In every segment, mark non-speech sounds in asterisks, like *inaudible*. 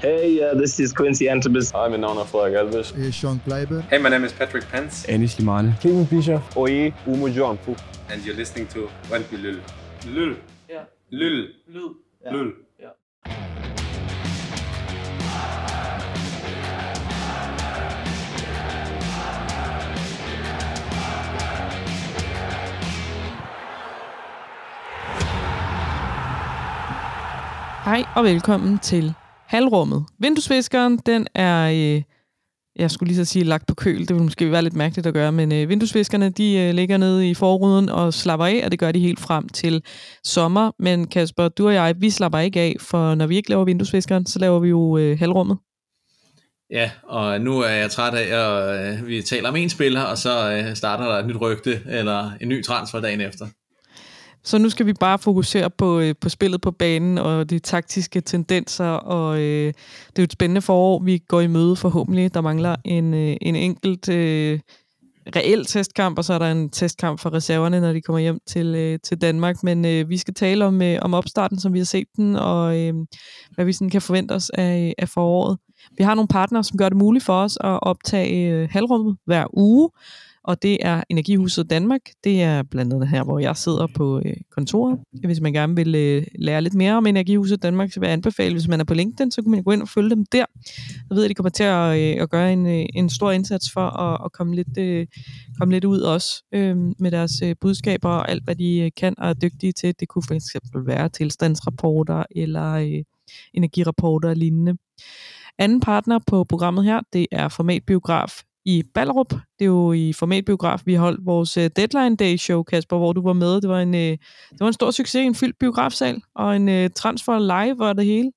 Hey, uh, this is Quincy Antibus. I'm Inona Flagg-Elvis. Hey, Sean Kleiber. Hey, my name is Patrick Pence. Enis Limane. King Bischoff. Oye Umu Joanfu. And you're listening to Wanpi Lul. Lul. Yeah. Lul. Lul. Yeah. Lul. Yeah. Hej og velkommen til Halvrummet. Vinduesviskeren, den er, øh, jeg skulle lige så sige lagt på køl, det ville måske være lidt mærkeligt at gøre, men øh, vinduesviskerne, de øh, ligger nede i forruden og slapper af, og det gør de helt frem til sommer. Men Kasper, du og jeg, vi slapper ikke af, for når vi ikke laver vinduesviskeren, så laver vi jo øh, halvrummet. Ja, og nu er jeg træt af, at øh, vi taler om en spiller, og så øh, starter der et nyt rygte, eller en ny transfer dagen efter. Så nu skal vi bare fokusere på, øh, på spillet på banen og de taktiske tendenser, og øh, det er jo et spændende forår, vi går i møde forhåbentlig. Der mangler en, øh, en enkelt øh, reel testkamp, og så er der en testkamp for reserverne, når de kommer hjem til, øh, til Danmark. Men øh, vi skal tale om, øh, om opstarten, som vi har set den, og øh, hvad vi sådan kan forvente os af, af foråret. Vi har nogle partnere, som gør det muligt for os at optage øh, halvrummet hver uge, og det er Energihuset Danmark. Det er blandt andet her, hvor jeg sidder på øh, kontoret. Hvis man gerne vil øh, lære lidt mere om Energihuset Danmark, så vil jeg anbefale, hvis man er på LinkedIn, så kan man gå ind og følge dem der. Jeg ved, at de kommer til at, øh, at gøre en, øh, en stor indsats for at, at komme, lidt, øh, komme lidt ud også øh, med deres øh, budskaber og alt, hvad de øh, kan og er dygtige til. Det kunne for eksempel være tilstandsrapporter eller øh, energirapporter og lignende. Anden partner på programmet her, det er Format Biograf i Ballerup. Det er jo i Formatbiograf, vi holdt vores uh, Deadline Day show, Kasper, hvor du var med. Det var en, uh, det var en stor succes, en fyldt biografsal, og en uh, transfer live og det hele.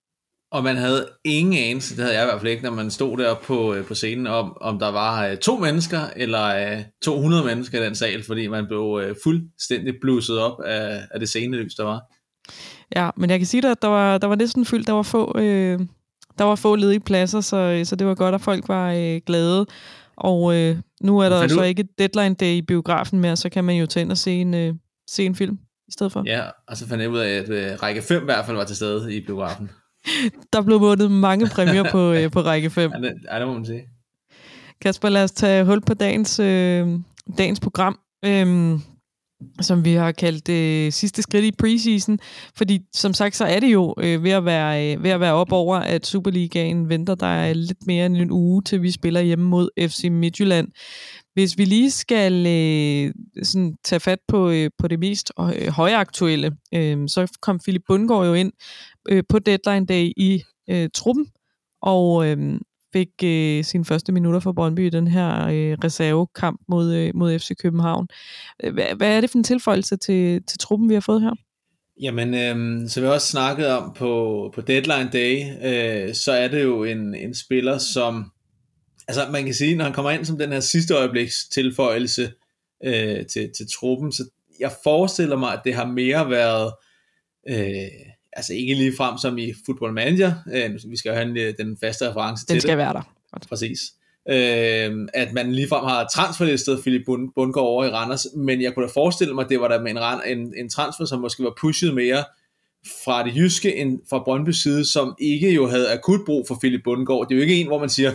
Og man havde ingen anelse, det havde jeg i hvert fald ikke, når man stod der på, på scenen, om, om der var to mennesker eller uh, 200 mennesker i den sal, fordi man blev fuldstændig blusset op af, af det scenelys, der var. Ja, men jeg kan sige dig, at der var, der var næsten fyldt, der var få... Øh, der var få ledige pladser, så, så det var godt, at folk var øh, glade. Og øh, nu er der så ikke deadline day i biografen mere, så kan man jo tage ind og se en, øh, se en film i stedet for. Ja, og så fandt jeg ud af, at øh, række 5 i hvert fald var til stede i biografen. *laughs* der blev vundet mange præmier på, *laughs* øh, på række 5. Ja, det, ja, det må man sige. Kasper, lad os tage hul på dagens, øh, dagens program. Øhm, som vi har kaldt det øh, sidste skridt i preseason, fordi som sagt, så er det jo øh, ved, at være, øh, ved at være op over, at Superligaen venter. Der er lidt mere end en uge, til vi spiller hjemme mod FC Midtjylland. Hvis vi lige skal øh, sådan tage fat på, øh, på det mest øh, højaktuelle, øh, så kom Philip Bundgaard jo ind øh, på deadline day i øh, truppen, og øh, fik øh, sine første minutter for Brøndby i den her øh, reservekamp mod, øh, mod FC København. Øh, hvad, hvad er det for en tilføjelse til, til truppen, vi har fået her? Jamen, øh, som vi også snakket om på, på Deadline Day, øh, så er det jo en, en spiller, som, altså man kan sige, når han kommer ind som den her sidste øjebliks tilføjelse øh, til, til truppen, så jeg forestiller mig, at det har mere været, øh, altså ikke lige frem som i Football Manager, øh, vi skal jo have den, den faste reference den til skal det. være der. Præcis. Øh, at man ligefrem har transferlistet Philip Bund, Bundgaard over i Randers, men jeg kunne da forestille mig, at det var der med en, en, en transfer, som måske var pushet mere fra det jyske end fra Brøndby side, som ikke jo havde akut brug for Philip Bundgaard. Det er jo ikke en, hvor man siger,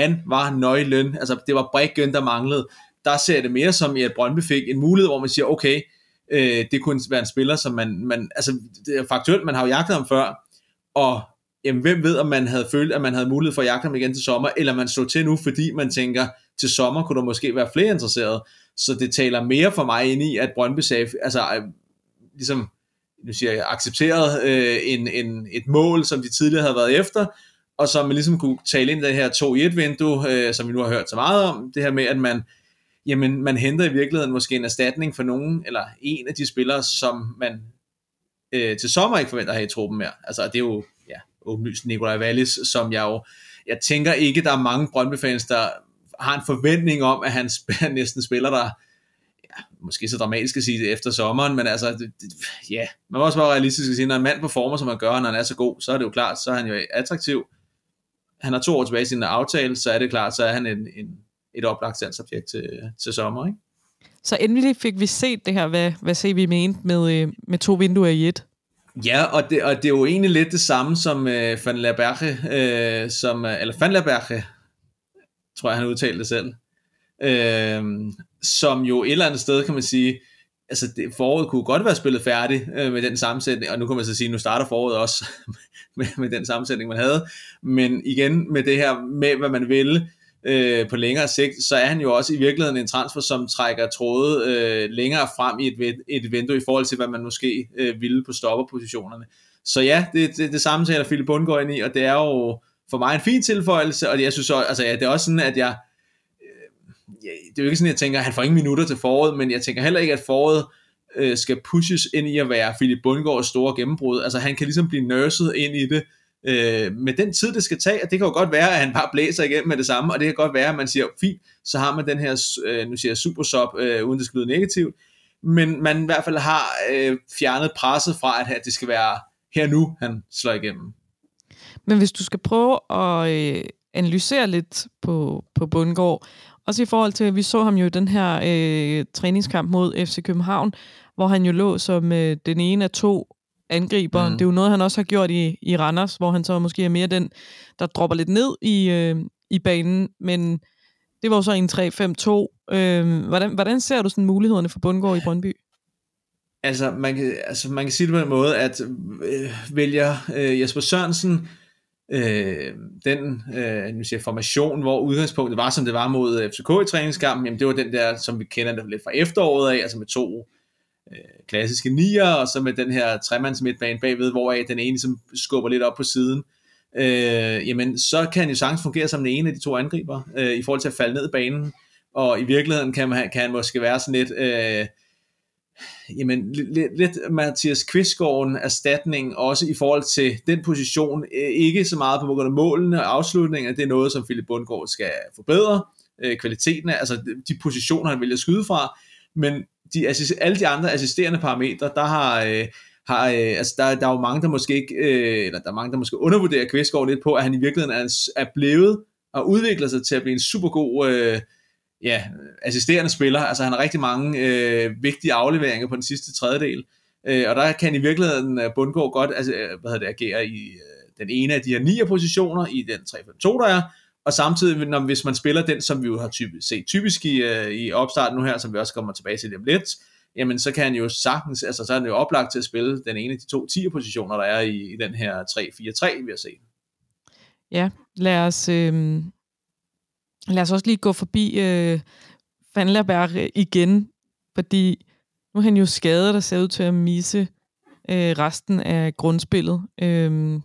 han var nøglen, altså det var brækken, der manglede. Der ser det mere som at Brøndby fik en mulighed, hvor man siger, okay, øh, det kunne være en spiller, som man, man altså det er faktuelt, man har jo jagtet ham før, og jamen, hvem ved, om man havde følt, at man havde mulighed for at jagte ham igen til sommer, eller man slog til nu, fordi man tænker, til sommer kunne der måske være flere interesserede. Så det taler mere for mig ind i, at Brøndby sagde, altså øh, ligesom, nu siger jeg, accepteret øh, en, en, et mål, som de tidligere havde været efter, og som man ligesom kunne tale ind i det her 2-1-vindue, øh, som vi nu har hørt så meget om, det her med, at man, jamen, man henter i virkeligheden måske en erstatning for nogen, eller en af de spillere, som man øh, til sommer ikke forventer at have i truppen mere. Altså, det er jo ja, åbenlyst Nikolaj Wallis, som jeg jo, jeg tænker ikke, der er mange Brøndby-fans, der har en forventning om, at han sp- *laughs* næsten spiller der, ja, måske så dramatisk at sige det efter sommeren, men altså, det, det, ja, man må også være realistisk at sige, når en mand performer, som han gør, når han er så god, så er det jo klart, så er han jo attraktiv. Han har to år tilbage i sin aftale, så er det klart, så er han en, en, et oplagt salgsobjekt til, til sommer, ikke? Så endelig fik vi set det her, hvad, hvad ser vi mente med, øh, med to vinduer i et. Ja, og det, og det er jo egentlig lidt det samme som øh, Van la Berge, øh, som, øh, eller Van la Berge, tror jeg han udtalte det selv, øh, som jo et eller andet sted kan man sige, altså det, foråret kunne godt være spillet færdigt øh, med den sammensætning, og nu kan man så sige, nu starter foråret også *laughs* med, med den sammensætning, man havde, men igen med det her med, hvad man vil øh, på længere sigt, så er han jo også i virkeligheden en transfer, som trækker tråde øh, længere frem i et, et vindue i forhold til, hvad man måske øh, ville på stopperpositionerne. Så ja, det, det, det samme taler Philip Bundgaard ind i, og det er jo for mig en fin tilføjelse, og jeg synes også, altså ja, det er også sådan, at jeg, øh, ja, det er jo ikke sådan, at jeg tænker, at han får ingen minutter til foråret, men jeg tænker heller ikke, at foråret øh, skal pushes ind i at være Philip Bundgaards store gennembrud. Altså han kan ligesom blive nurset ind i det, øh, med den tid, det skal tage, og det kan jo godt være, at han bare blæser igennem med det samme, og det kan godt være, at man siger, fint, så har man den her, øh, nu siger jeg super sub, øh, uden det skal lyde negativt, men man i hvert fald har øh, fjernet presset fra, at det skal være her nu, han slår igennem. Men hvis du skal prøve at øh, analysere lidt på, på Bundgaard, også i forhold til, at vi så ham jo i den her øh, træningskamp mod FC København, hvor han jo lå som øh, den ene af to angriber. Mm. Det er jo noget, han også har gjort i, i Randers, hvor han så måske er mere den, der dropper lidt ned i, øh, i banen. Men det var jo så en 3-5-2. Øh, hvordan, hvordan ser du sådan mulighederne for Bundgaard i Brøndby? Altså man, kan, altså, man kan sige det på den måde, at øh, vælger øh, Jesper Sørensen øh, den øh, nu siger, formation, hvor udgangspunktet var, som det var mod FCK i træningskampen, jamen det var den der, som vi kender det lidt fra efteråret af, altså med to øh, klassiske nier, og så med den her tremands midtbane bagved, hvor den ene som skubber lidt op på siden, øh, jamen så kan han jo sagtens fungere som den ene af de to angriber, øh, i forhold til at falde ned i banen, og i virkeligheden kan, man, kan han måske være sådan lidt, øh, jamen, lidt, lidt Mathias Kvistgården erstatning, også i forhold til den position, øh, ikke så meget på grund af målene og afslutninger, det er noget, som Philip Bundgaard skal forbedre, øh, kvaliteten af, altså de positioner, han vælger at skyde fra, men de, alle de andre assisterende parametre, der har, øh, har øh, altså der, der er jo mange, der måske ikke, øh, eller der er mange, der måske undervurderer Kvistgaard lidt på, at han i virkeligheden er, er blevet og udvikler sig til at blive en super god øh, ja, assisterende spiller. Altså han har rigtig mange øh, vigtige afleveringer på den sidste tredjedel. Øh, og der kan i virkeligheden øh, Bundgaard godt altså, øh, hvad hedder det, agere i øh, den ene af de her nier positioner i den 3-5-2, der er. Og samtidig, når, hvis man spiller den, som vi jo har typisk, set typisk i, øh, i opstarten nu her, som vi også kommer tilbage til dem om lidt, jamen så kan han jo sagtens, altså så er han jo oplagt til at spille den ene af de to 10 positioner, der er i, i den her 3-4-3, vi har set. Ja, lad os, øh, lad os også lige gå forbi øh, Vanderberg øh, igen, fordi nu er han jo skadet og ser ud til at misse øh, resten af grundspillet. Øh,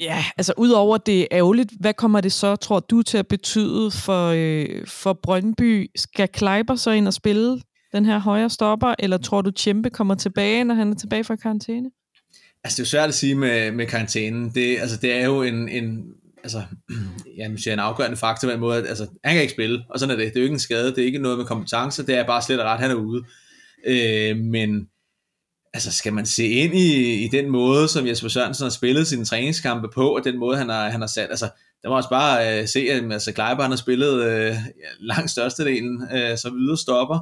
Ja, altså udover det er ærgerligt, hvad kommer det så, tror du, til at betyde for, øh, for Brøndby? Skal Kleiber så ind og spille den her højre stopper, eller tror du, Tjempe kommer tilbage, når han er tilbage fra karantæne? Altså det er jo svært at sige med, med karantænen. Det, altså, det er jo en, en altså, *clears throat* ja, nu siger en afgørende faktor på den måde, at altså, han kan ikke spille, og sådan er det. Det er jo ikke en skade, det er ikke noget med kompetence, det er bare slet og ret, han er ude. Øh, men altså skal man se ind i, i den måde, som Jesper Sørensen har spillet sine træningskampe på, og den måde, han har, han har sat, altså, der må også bare øh, se, at altså, Kleiber, han har spillet øh, ja, langt størstedelen øh, som yderstopper,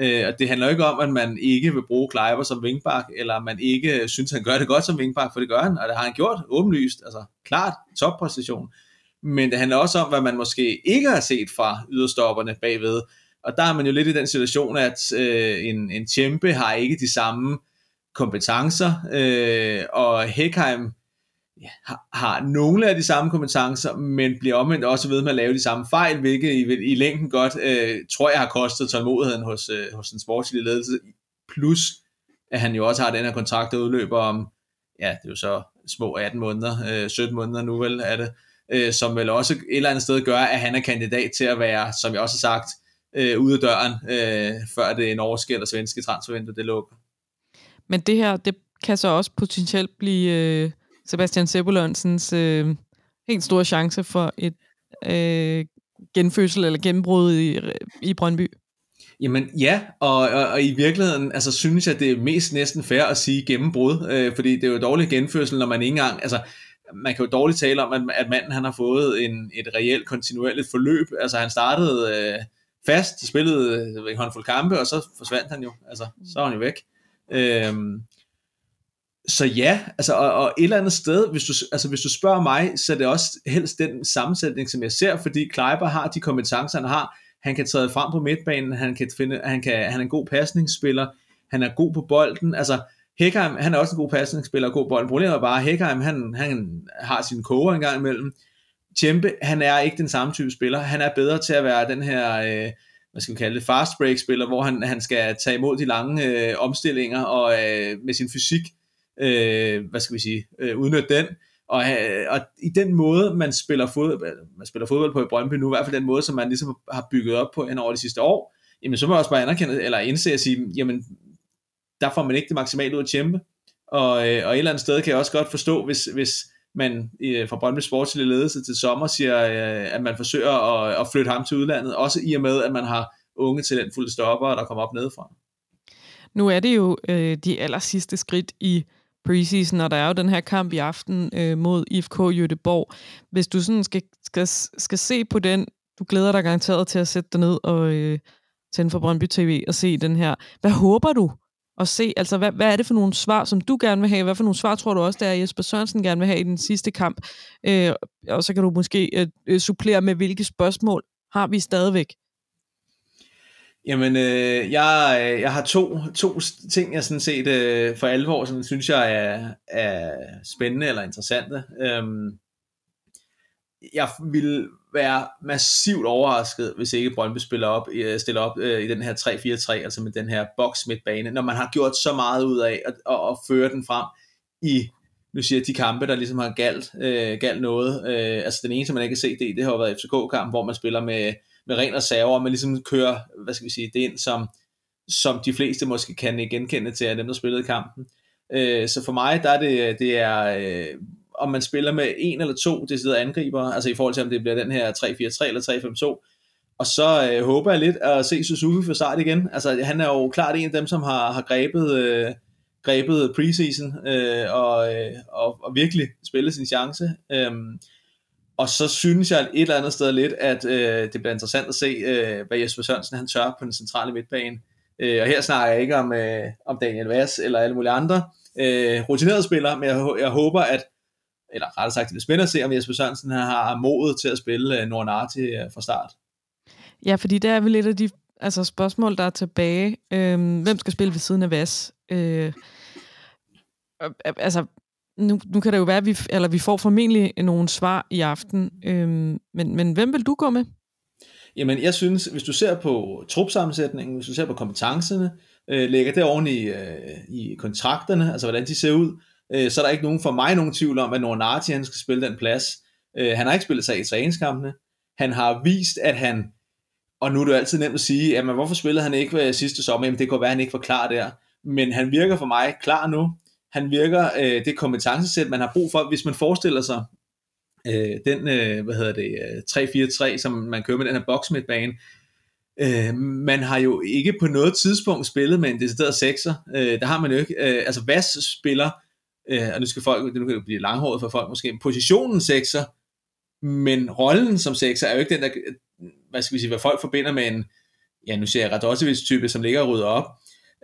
øh, og det handler jo ikke om, at man ikke vil bruge Kleiber som vingbak, eller man ikke synes, han gør det godt som vingbak, for det gør han, og det har han gjort åbenlyst, altså klart toppræstation, men det handler også om, hvad man måske ikke har set fra yderstopperne bagved, og der er man jo lidt i den situation, at øh, en, en Tjempe har ikke de samme kompetencer, øh, og Hekheim ja, har, har nogle af de samme kompetencer, men bliver omvendt også ved med at lave de samme fejl, hvilket i, i længden godt, øh, tror jeg har kostet tålmodigheden hos, øh, hos den sportslige ledelse, plus at han jo også har den her kontrakt, der udløber om, ja, det er jo så små 18 måneder, øh, 17 måneder nu vel er det, øh, som vel også et eller andet sted gør, at han er kandidat til at være, som jeg også har sagt, øh, ude af døren, øh, før det norske eller svenske transfervindue, det lukker. Men det her, det kan så også potentielt blive øh, Sebastian Sebulonsens øh, helt store chance for et øh, genfødsel eller gennembrud i, i Brøndby. Jamen ja, og, og, og i virkeligheden altså, synes jeg, det er mest næsten fair at sige gennembrud, øh, fordi det er jo dårlig genfødsel, når man ikke engang, altså man kan jo dårligt tale om, at, at manden han har fået en, et reelt kontinuerligt forløb, altså han startede øh, fast, spillede øh, en håndfuld kampe, og så forsvandt han jo, altså så var han jo væk. Øhm, så ja, altså, og, og et eller andet sted, hvis du, altså, hvis du spørger mig, så er det også helst den sammensætning, som jeg ser, fordi Kleiber har de kompetencer, han har. Han kan træde frem på midtbanen, han, kan finde, han, kan, han er en god pasningsspiller, han er god på bolden. Altså, Hækheim, han er også en god pasningsspiller og god bolden. Problemet er bare, at Hækheim, han, han har sin koger en gang imellem. Tjempe, han er ikke den samme type spiller. Han er bedre til at være den her, øh, hvad skal man kalde det, fast break spiller, hvor han, han skal tage imod de lange øh, omstillinger og øh, med sin fysik øh, hvad skal vi sige, øh, udnytte den. Og, øh, og i den måde, man spiller, fodbold, øh, man spiller fodbold på i Brøndby nu, i hvert fald den måde, som man ligesom har bygget op på hen over de sidste år, jamen så må man også bare anerkende, eller indse at sige, jamen der får man ikke det maksimale ud at Tjempe. Og, øh, og et eller andet sted kan jeg også godt forstå, hvis, hvis man øh, fra Brøndby Sportslige ledelse til sommer siger, øh, at man forsøger at, at flytte ham til udlandet, også i og med, at man har unge talentfulde stopper, der kommer op nedefra. Nu er det jo øh, de aller sidste skridt i preseason, og der er jo den her kamp i aften øh, mod IFK Jødeborg. Hvis du sådan skal, skal, skal se på den, du glæder dig garanteret til at sætte dig ned og øh, tænde for Brøndby TV og se den her. Hvad håber du at se? Altså, hvad, hvad er det for nogle svar, som du gerne vil have? Hvad for nogle svar tror du også, der er Jesper Sørensen gerne vil have i den sidste kamp? Øh, og så kan du måske øh, øh supplere med, hvilke spørgsmål har vi stadigvæk? Jamen, øh, jeg, øh, jeg har to, to ting, jeg sådan set øh, for alvor sådan, synes jeg er, er spændende eller interessante. Øhm, jeg vil være massivt overrasket, hvis ikke Brøndby spiller op, øh, stiller op øh, i den her 3-4-3, altså med den her box midtbane, når man har gjort så meget ud af at, at, at føre den frem i nu siger jeg, de kampe, der ligesom har galt, øh, galt noget. Øh, altså den eneste, man ikke kan se det det har jo været FCK-kamp, hvor man spiller med med ren reserver, og man ligesom kører, hvad skal vi sige, det ind, som, som de fleste måske kan genkende til af dem, der spillede kampen. Øh, så for mig, der er det, det er, øh, om man spiller med en eller to deciderede angriber, altså i forhold til, om det bliver den her 3-4-3 eller 3-5-2, og så øh, håber jeg lidt at se Suzuki for start igen. Altså han er jo klart en af dem, som har, har grebet, øh, grebet preseason øh, og, øh, og, og virkelig spillet sin chance. Øh, og så synes jeg et eller andet sted lidt, at øh, det bliver interessant at se, øh, hvad Jesper Sørensen han tør på den centrale midtbane. Øh, og her snakker jeg ikke om, øh, om Daniel Vass eller alle mulige andre øh, rutinerede spillere, men jeg, jeg håber, at eller rettere sagt, det er spændende at se, om Jesper Sørensen har modet til at spille øh, Nordnati øh, fra start. Ja, fordi det er vel lidt af de altså, spørgsmål, der er tilbage. Øh, hvem skal spille ved siden af Vass? Øh, altså, nu, nu kan det jo være, at vi, eller vi får formentlig nogle svar i aften, øhm, men, men hvem vil du gå med? Jamen, jeg synes, hvis du ser på trupsammensætningen, hvis du ser på kompetencerne, øh, lægger det oven i, øh, i kontrakterne, altså hvordan de ser ud, øh, så er der ikke nogen for mig nogen tvivl om, at Nornati han skal spille den plads. Øh, han har ikke spillet sig i træningskampene. Han har vist, at han, og nu er det jo altid nemt at sige, jamen hvorfor spillede han ikke øh, sidste sommer? Jamen, det kunne være, at han ikke var klar der. Men han virker for mig klar nu han virker, øh, det kompetencesæt, man har brug for, hvis man forestiller sig øh, den, øh, hvad hedder det, øh, 3-4-3, som man kører med den her boksmidtbane, øh, man har jo ikke på noget tidspunkt spillet med en decideret sekser, øh, der har man jo ikke, øh, altså Vas spiller, øh, og nu skal folk, nu kan det blive langhåret for folk måske, positionen sekser, men rollen som sekser er jo ikke den, der, hvad skal vi sige, hvad folk forbinder med en, ja nu siger jeg Radosevic-type, som ligger og rydder op,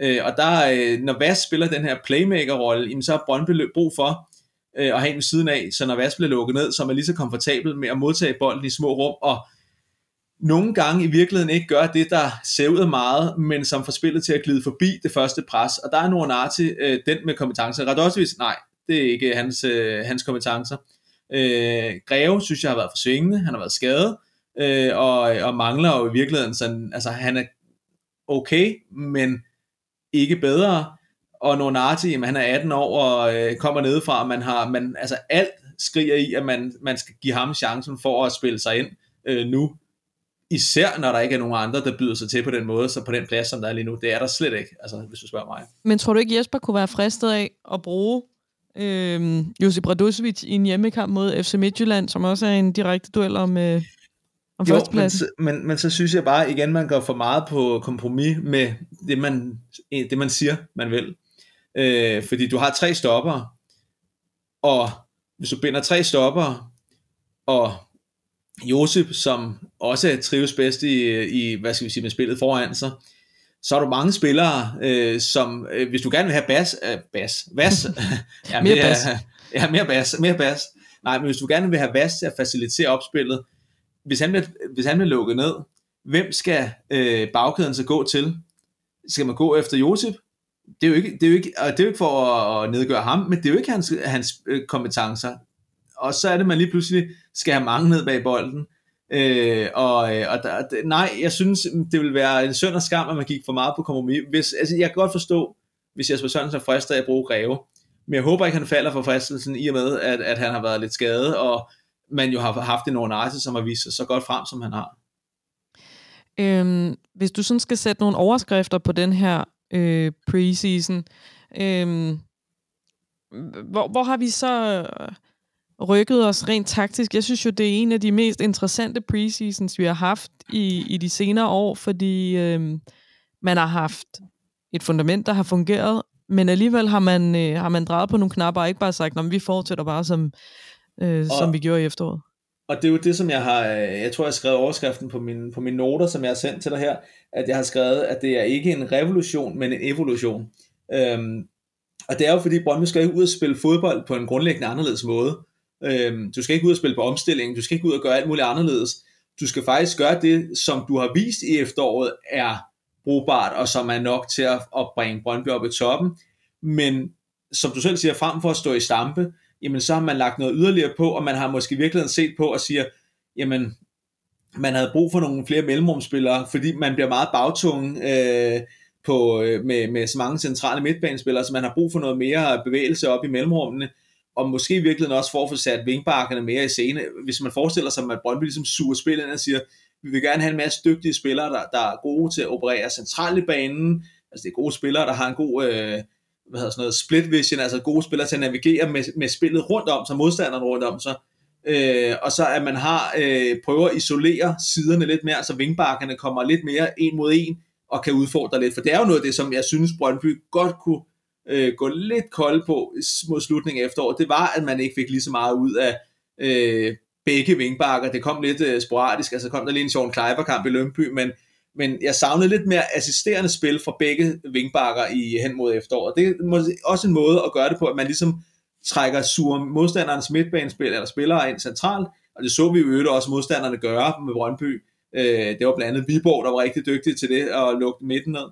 Øh, og der, øh, når Vas spiller den her playmaker-rolle, så har Brøndby brug for øh, at have en siden af, så når Vas bliver lukket ned, så er man lige så komfortabel med at modtage bolden i små rum, og nogle gange i virkeligheden ikke gør det, der ser ud af meget, men som får spillet til at glide forbi det første pres. Og der er Nornati, øh, den med kompetencer. Radosevic, nej, det er ikke hans, øh, hans kompetencer. Øh, Greve, synes jeg, har været for svingende, han har været skadet, øh, og, og mangler jo i virkeligheden sådan, altså han er okay, men ikke bedre, og Nonati, han er 18 år og øh, kommer nedefra, og man har, man, altså alt skriger i, at man, man skal give ham chancen for at spille sig ind øh, nu, især når der ikke er nogen andre, der byder sig til på den måde, så på den plads, som der er lige nu, det er der slet ikke, altså hvis du spørger mig. Men tror du ikke, Jesper kunne være fristet af at bruge øh, Josip Radosevic i en hjemmekamp mod FC Midtjylland, som også er en direkte duel om, øh, om jo, men, men, men så synes jeg bare igen, man går for meget på kompromis med det, man, det, man siger, man vil. Øh, fordi du har tre stopper, og hvis du binder tre stopper, og Josep, som også trives bedst i, i hvad skal vi sige, med spillet foran sig, så har du mange spillere, øh, som, øh, hvis du gerne vil have bas, øh, bas, bas, *laughs* ja, Mere det bas. Er, *laughs* ja, mere bas, mere bas. Nej, men hvis du gerne vil have bas til at facilitere opspillet, hvis han bliver, hvis han bliver lukket ned, hvem skal øh, bagkæden så gå til? Skal man gå efter Josip? Det er jo ikke, det er jo ikke, og det er jo ikke for at, at nedgøre ham, men det er jo ikke hans, hans øh, kompetencer. Og så er det, man lige pludselig skal have mange ned bag bolden. Øh, og øh, og der, nej, jeg synes, det vil være en synd og skam, at man gik for meget på kompromis. Hvis, altså, jeg kan godt forstå, hvis Jesper Sørensen er fristet af at bruge Greve. Men jeg håber ikke, han falder for fristelsen i og med, at, at han har været lidt skadet, og man jo har haft en Ornate, som har vist sig så godt frem, som han har. Øhm, hvis du sådan skal sætte nogle overskrifter på den her øh, preseason, øh, hvor, hvor har vi så øh, rykket os rent taktisk? Jeg synes jo, det er en af de mest interessante preseasons, vi har haft i, i de senere år, fordi øhm, man har haft et fundament, der har fungeret, men alligevel har man, øh, har man drejet på nogle knapper og ikke bare sagt, at vi fortsætter bare, som, øh, som vi gjorde i efteråret. Og det er jo det, som jeg har, øh, jeg tror, jeg har skrevet overskriften på mine, på mine noter, som jeg har sendt til dig her, at jeg har skrevet, at det er ikke en revolution, men en evolution. Øhm, og det er jo fordi, Brøndby skal ikke ud og spille fodbold på en grundlæggende anderledes måde. Øhm, du skal ikke ud og spille på omstilling, du skal ikke ud og gøre alt muligt anderledes. Du skal faktisk gøre det, som du har vist i efteråret, er brugbart, og som er nok til at, at bringe Brøndby op i toppen. Men som du selv siger, frem for at stå i stampe, jamen så har man lagt noget yderligere på, og man har måske virkelig set på og siger, jamen man havde brug for nogle flere mellemrumspillere, fordi man bliver meget bagtung øh, på, øh, med, med så mange centrale midtbanespillere, så man har brug for noget mere bevægelse op i mellemrummene, og måske i virkeligheden også for at få sat vingbakkerne mere i scene. Hvis man forestiller sig, at Brøndby ligesom suger spillet ind og siger, vi vil gerne have en masse dygtige spillere, der, der er gode til at operere centralt i banen, altså det er gode spillere, der har en god øh, hvad hedder sådan noget, split vision, altså gode spillere til at navigere med, med spillet rundt om sig, modstanderen rundt om sig, øh, og så at man har øh, prøver at isolere siderne lidt mere, så vingbakkerne kommer lidt mere en mod en, og kan udfordre lidt, for det er jo noget af det, som jeg synes, Brøndby godt kunne øh, gå lidt kold på mod slutningen af efteråret, det var, at man ikke fik lige så meget ud af øh, begge vingbakker, det kom lidt øh, sporadisk, altså kom der lige en Sean Kleiber-kamp i Lønby, men men jeg savnede lidt mere assisterende spil fra begge vingbakker i hen mod efteråret. Det er også en måde at gøre det på, at man ligesom trækker sur modstanderens midtbanespil eller spillere ind centralt, og det så vi jo øvrigt også modstanderne gøre med Brøndby. Øh, det var blandt andet Viborg, der var rigtig dygtig til det, at lukke midten ned.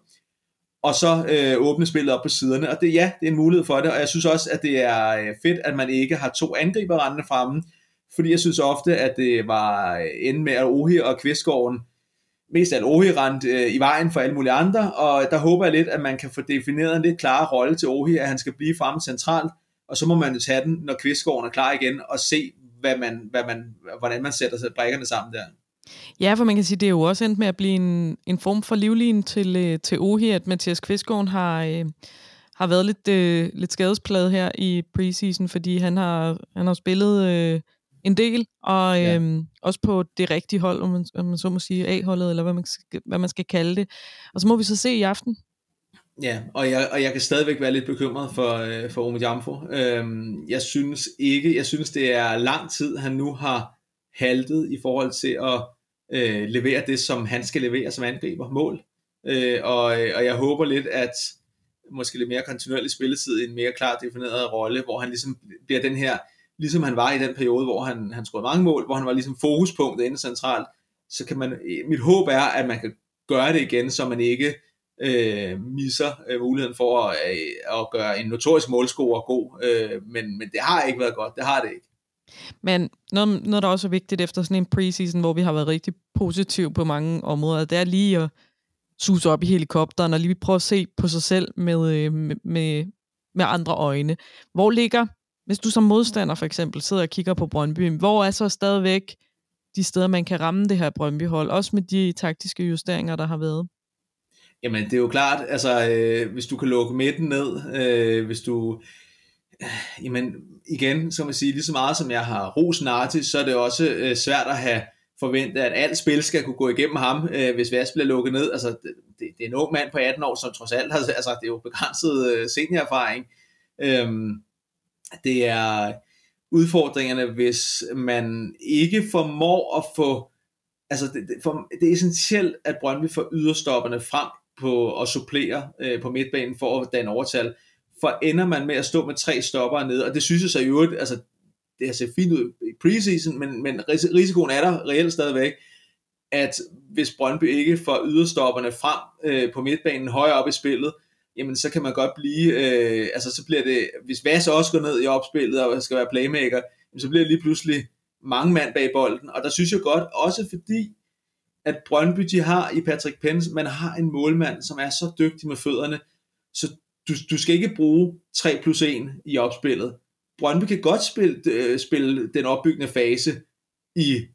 Og så øh, åbne spillet op på siderne, og det, ja, det er en mulighed for det, og jeg synes også, at det er øh, fedt, at man ikke har to angriber rendende fremme, fordi jeg synes ofte, at det var øh, ende med, at Ohi og Kvistgården mest alt Ohi rent øh, i vejen for alle mulige andre, og der håber jeg lidt, at man kan få defineret en lidt klarere rolle til Ohi, at han skal blive fremme centralt, og så må man jo tage den, når Kvistgården er klar igen, og se, hvad man, hvad man, hvordan man sætter sig brækkerne sammen der. Ja, for man kan sige, det er jo også endt med at blive en, en form for livlin til, øh, til Ohi, at Mathias Kvistgården har, øh, har været lidt, øh, lidt skadesplade her i preseason, fordi han har, han har spillet øh, en del, og Ja. øhm, også på det rigtige hold, om man, om man så må sige, A-holdet, eller hvad man, skal, hvad man skal kalde det. Og så må vi så se i aften. Ja, og jeg, og jeg kan stadigvæk være lidt bekymret for, øh, for Ome Jamfo. Øhm, jeg synes ikke, jeg synes det er lang tid, han nu har haltet i forhold til at øh, levere det, som han skal levere som angriber, mål. Øh, og, og jeg håber lidt, at måske lidt mere kontinuerlig spilletid, en mere klart defineret rolle, hvor han ligesom bliver den her, ligesom han var i den periode, hvor han, han scorede mange mål, hvor han var ligesom fokuspunktet inde centralt, så kan man, øh, mit håb er, at man kan gøre det igen, så man ikke øh, misser øh, muligheden for at, øh, at gøre en notorisk målscorer god, øh, men, men det har ikke været godt, det har det ikke. Men noget, noget, der også er vigtigt efter sådan en preseason, hvor vi har været rigtig positiv på mange områder, det er lige at suse op i helikopteren og lige prøve at se på sig selv med, øh, med, med, med andre øjne. Hvor ligger, hvis du som modstander for eksempel sidder og kigger på Brøndby, hvor er så stadigvæk de steder, man kan ramme det her Brøndby-hold, også med de taktiske justeringer, der har været? Jamen, det er jo klart, altså, øh, hvis du kan lukke midten ned, øh, hvis du, øh, jamen, igen, som man sige, lige så meget som jeg har ros Nartis, så er det også øh, svært at have forventet, at alt spil skal kunne gå igennem ham, øh, hvis Vas bliver lukket ned. Altså, det, det, det er en ung mand på 18 år, som trods alt har, *laughs* altså, det er jo begrænset øh, seniorerfaring. Øhm, det er udfordringerne, hvis man ikke formår at få, altså det, det, for, det er essentielt, at Brøndby får yderstopperne frem på at supplere øh, på midtbanen for at danne overtal, for ender man med at stå med tre stopper nede, og det synes jeg så i øvrigt, altså det har set fint ud i preseason, men, men risikoen er der reelt stadigvæk, at hvis Brøndby ikke får yderstopperne frem øh, på midtbanen højere op i spillet, jamen så kan man godt blive, øh, altså så bliver det, hvis Vas også går ned i opspillet og skal være playmaker, jamen, så bliver det lige pludselig mange mand bag bolden, og der synes jeg godt, også fordi, at Brøndby de har i Patrick Pence, man har en målmand, som er så dygtig med fødderne, så du, du skal ikke bruge 3 plus 1 i opspillet. Brøndby kan godt spille, øh, spille den opbyggende fase i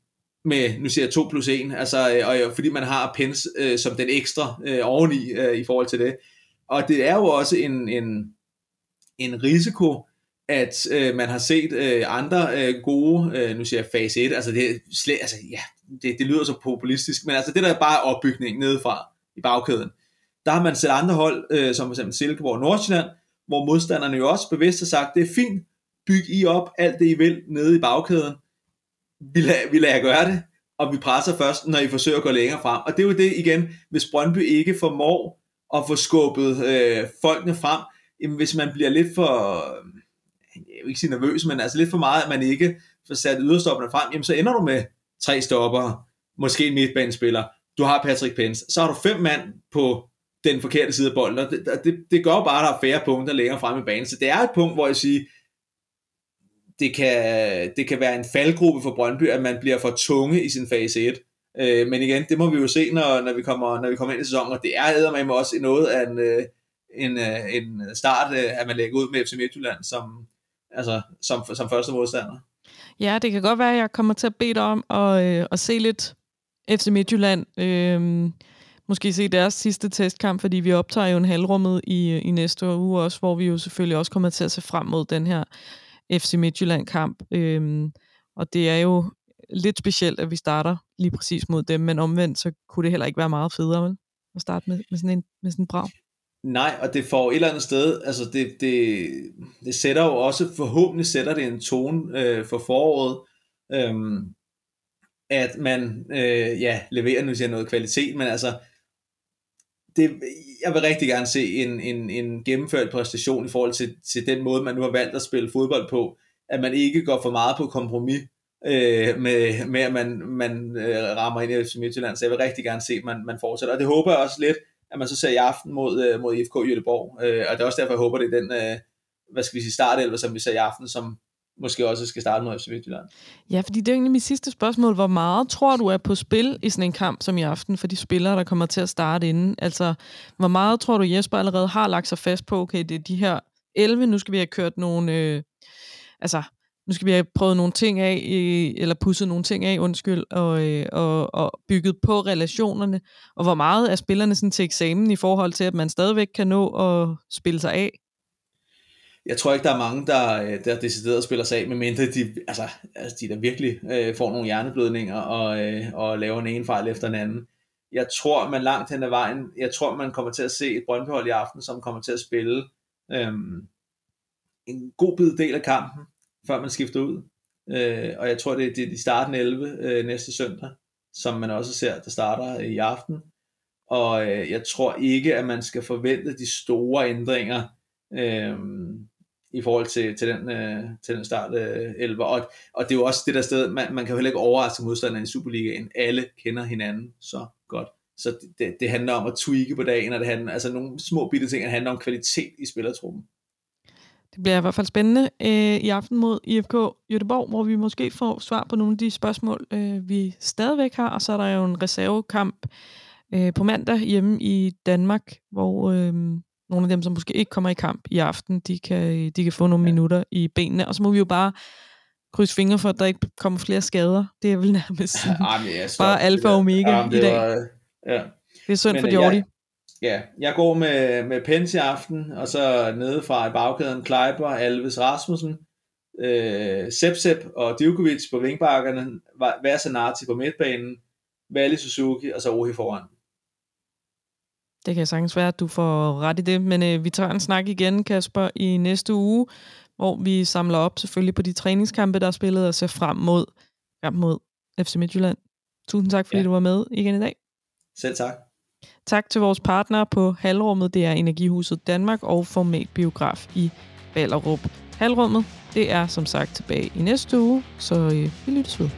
med, nu siger jeg 2 plus 1, altså, og, og, fordi man har pens øh, som den ekstra øh, oveni øh, i forhold til det. Og det er jo også en, en, en risiko, at øh, man har set øh, andre øh, gode, øh, nu siger jeg fase 1, altså det, slet, altså, ja, det, det lyder så populistisk, men altså det der er bare opbygning nedefra i bagkæden. Der har man set andre hold, øh, som f.eks. Silkeborg og Nordsjælland, hvor modstanderne jo også bevidst har sagt, det er fint, byg I op alt det I vil nede i bagkæden, vi lader, vi lader gøre det, og vi presser først, når I forsøger at gå længere frem. Og det er jo det igen, hvis Brøndby ikke formår at få skubbet øh, folkene frem, jamen hvis man bliver lidt for, øh, jeg vil ikke sige nervøs, men altså lidt for meget, at man ikke får sat yderstopperne frem, jamen så ender du med tre stopper, måske en midtbanespiller, du har Patrick Pence, så har du fem mand på den forkerte side af bolden, og det, det, det gør bare, at der er færre punkter længere frem i banen, så det er et punkt, hvor jeg siger, det kan, det kan være en faldgruppe for Brøndby, at man bliver for tunge i sin fase 1. Øh, men igen, det må vi jo se, når, når, vi, kommer, når vi kommer ind i sæsonen, og det er eddermame også noget af en, øh, en, øh, en start, øh, at man lægger ud med FC Midtjylland som, altså, som, som første modstander. Ja, det kan godt være, at jeg kommer til at bede dig om at, øh, at se lidt FC Midtjylland. Øh, måske se deres sidste testkamp, fordi vi optager jo en halvrummet i, i næste uge også, hvor vi jo selvfølgelig også kommer til at se frem mod den her FC Midtjylland-kamp. Øhm, og det er jo lidt specielt, at vi starter lige præcis mod dem, men omvendt, så kunne det heller ikke være meget federe, vel? At starte med, med, sådan, en, med sådan en brag. Nej, og det får et eller andet sted, altså det, det, det sætter jo også, forhåbentlig sætter det en tone øh, for foråret, øhm, at man øh, ja, leverer nu siger noget kvalitet, men altså det, jeg vil rigtig gerne se en, en, en gennemført præstation i forhold til, til den måde, man nu har valgt at spille fodbold på, at man ikke går for meget på kompromis øh, med, med, at man, man øh, rammer ind i FC Midtjylland, så jeg vil rigtig gerne se, at man, man fortsætter, og det håber jeg også lidt, at man så ser i aften mod, øh, mod IFK Jødeborg, øh, og det er også derfor, jeg håber, det er den, øh, hvad skal vi sige, startelver, som vi ser i aften, som, måske også skal starte mod FC Midtjylland. Ja, fordi det er egentlig mit sidste spørgsmål. Hvor meget tror du er på spil i sådan en kamp som i aften for de spillere, der kommer til at starte inden? Altså, hvor meget tror du Jesper allerede har lagt sig fast på, okay, det er de her 11, nu skal vi have kørt nogle... Øh, altså, nu skal vi have prøvet nogle ting af, øh, eller pusset nogle ting af, undskyld, og, øh, og, og bygget på relationerne, og hvor meget er spillerne sådan til eksamen i forhold til, at man stadigvæk kan nå at spille sig af? Jeg tror ikke, der er mange, der, øh, der decideret spiller sig af, medmindre de, altså, altså de der virkelig øh, får nogle hjerneblødninger og, øh, og laver en ene fejl efter den anden. Jeg tror, man langt hen ad vejen, jeg tror, man kommer til at se et Brøndbyhold i aften, som kommer til at spille øh, en god bid del af kampen, før man skifter ud. Øh, og jeg tror, det er de, de starten 11 øh, næste søndag, som man også ser, der starter øh, i aften. Og øh, jeg tror ikke, at man skal forvente de store ændringer øh, i forhold til, til, den, øh, til den start øh, 11. Og, og det er jo også det der sted, man, man kan jo heller ikke overraske modstanderne i Superligaen. Alle kender hinanden så godt. Så det, det handler om at tweake på dagen, og det handler, altså nogle små bitte ting, det handler om kvalitet i spillertruppen. Det bliver i hvert fald spændende øh, i aften mod IFK Göteborg, hvor vi måske får svar på nogle af de spørgsmål, øh, vi stadigvæk har. Og så er der jo en reservekamp øh, på mandag hjemme i Danmark, hvor øh, nogle af dem, som måske ikke kommer i kamp i aften, de kan, de kan få nogle ja. minutter i benene, og så må vi jo bare krydse fingre for, at der ikke kommer flere skader. Det er vel nærmest sådan, ja, ja, bare alfa og omega ja, i dag. Var, ja. Det er synd Men, for Jordi. Ja, ja, jeg går med, med Pence i aften, og så nede fra i bagkæden Kleiber, Alves Rasmussen, øh, Sepsep og Djokovic på vingbakkerne, hver Sanati på midtbanen, Vali Suzuki og så Ohi foran. Det kan sagtens være, at du får ret i det, men øh, vi tager en snak igen, Kasper, i næste uge, hvor vi samler op selvfølgelig på de træningskampe, der er spillet, og ser frem mod kamp mod FC Midtjylland. Tusind tak, fordi ja. du var med igen i dag. Selv tak. Tak til vores partnere på Halrummet, det er Energihuset Danmark og Format Biograf i Ballerup. Halrummet, det er som sagt tilbage i næste uge, så øh, vi lyttes ved.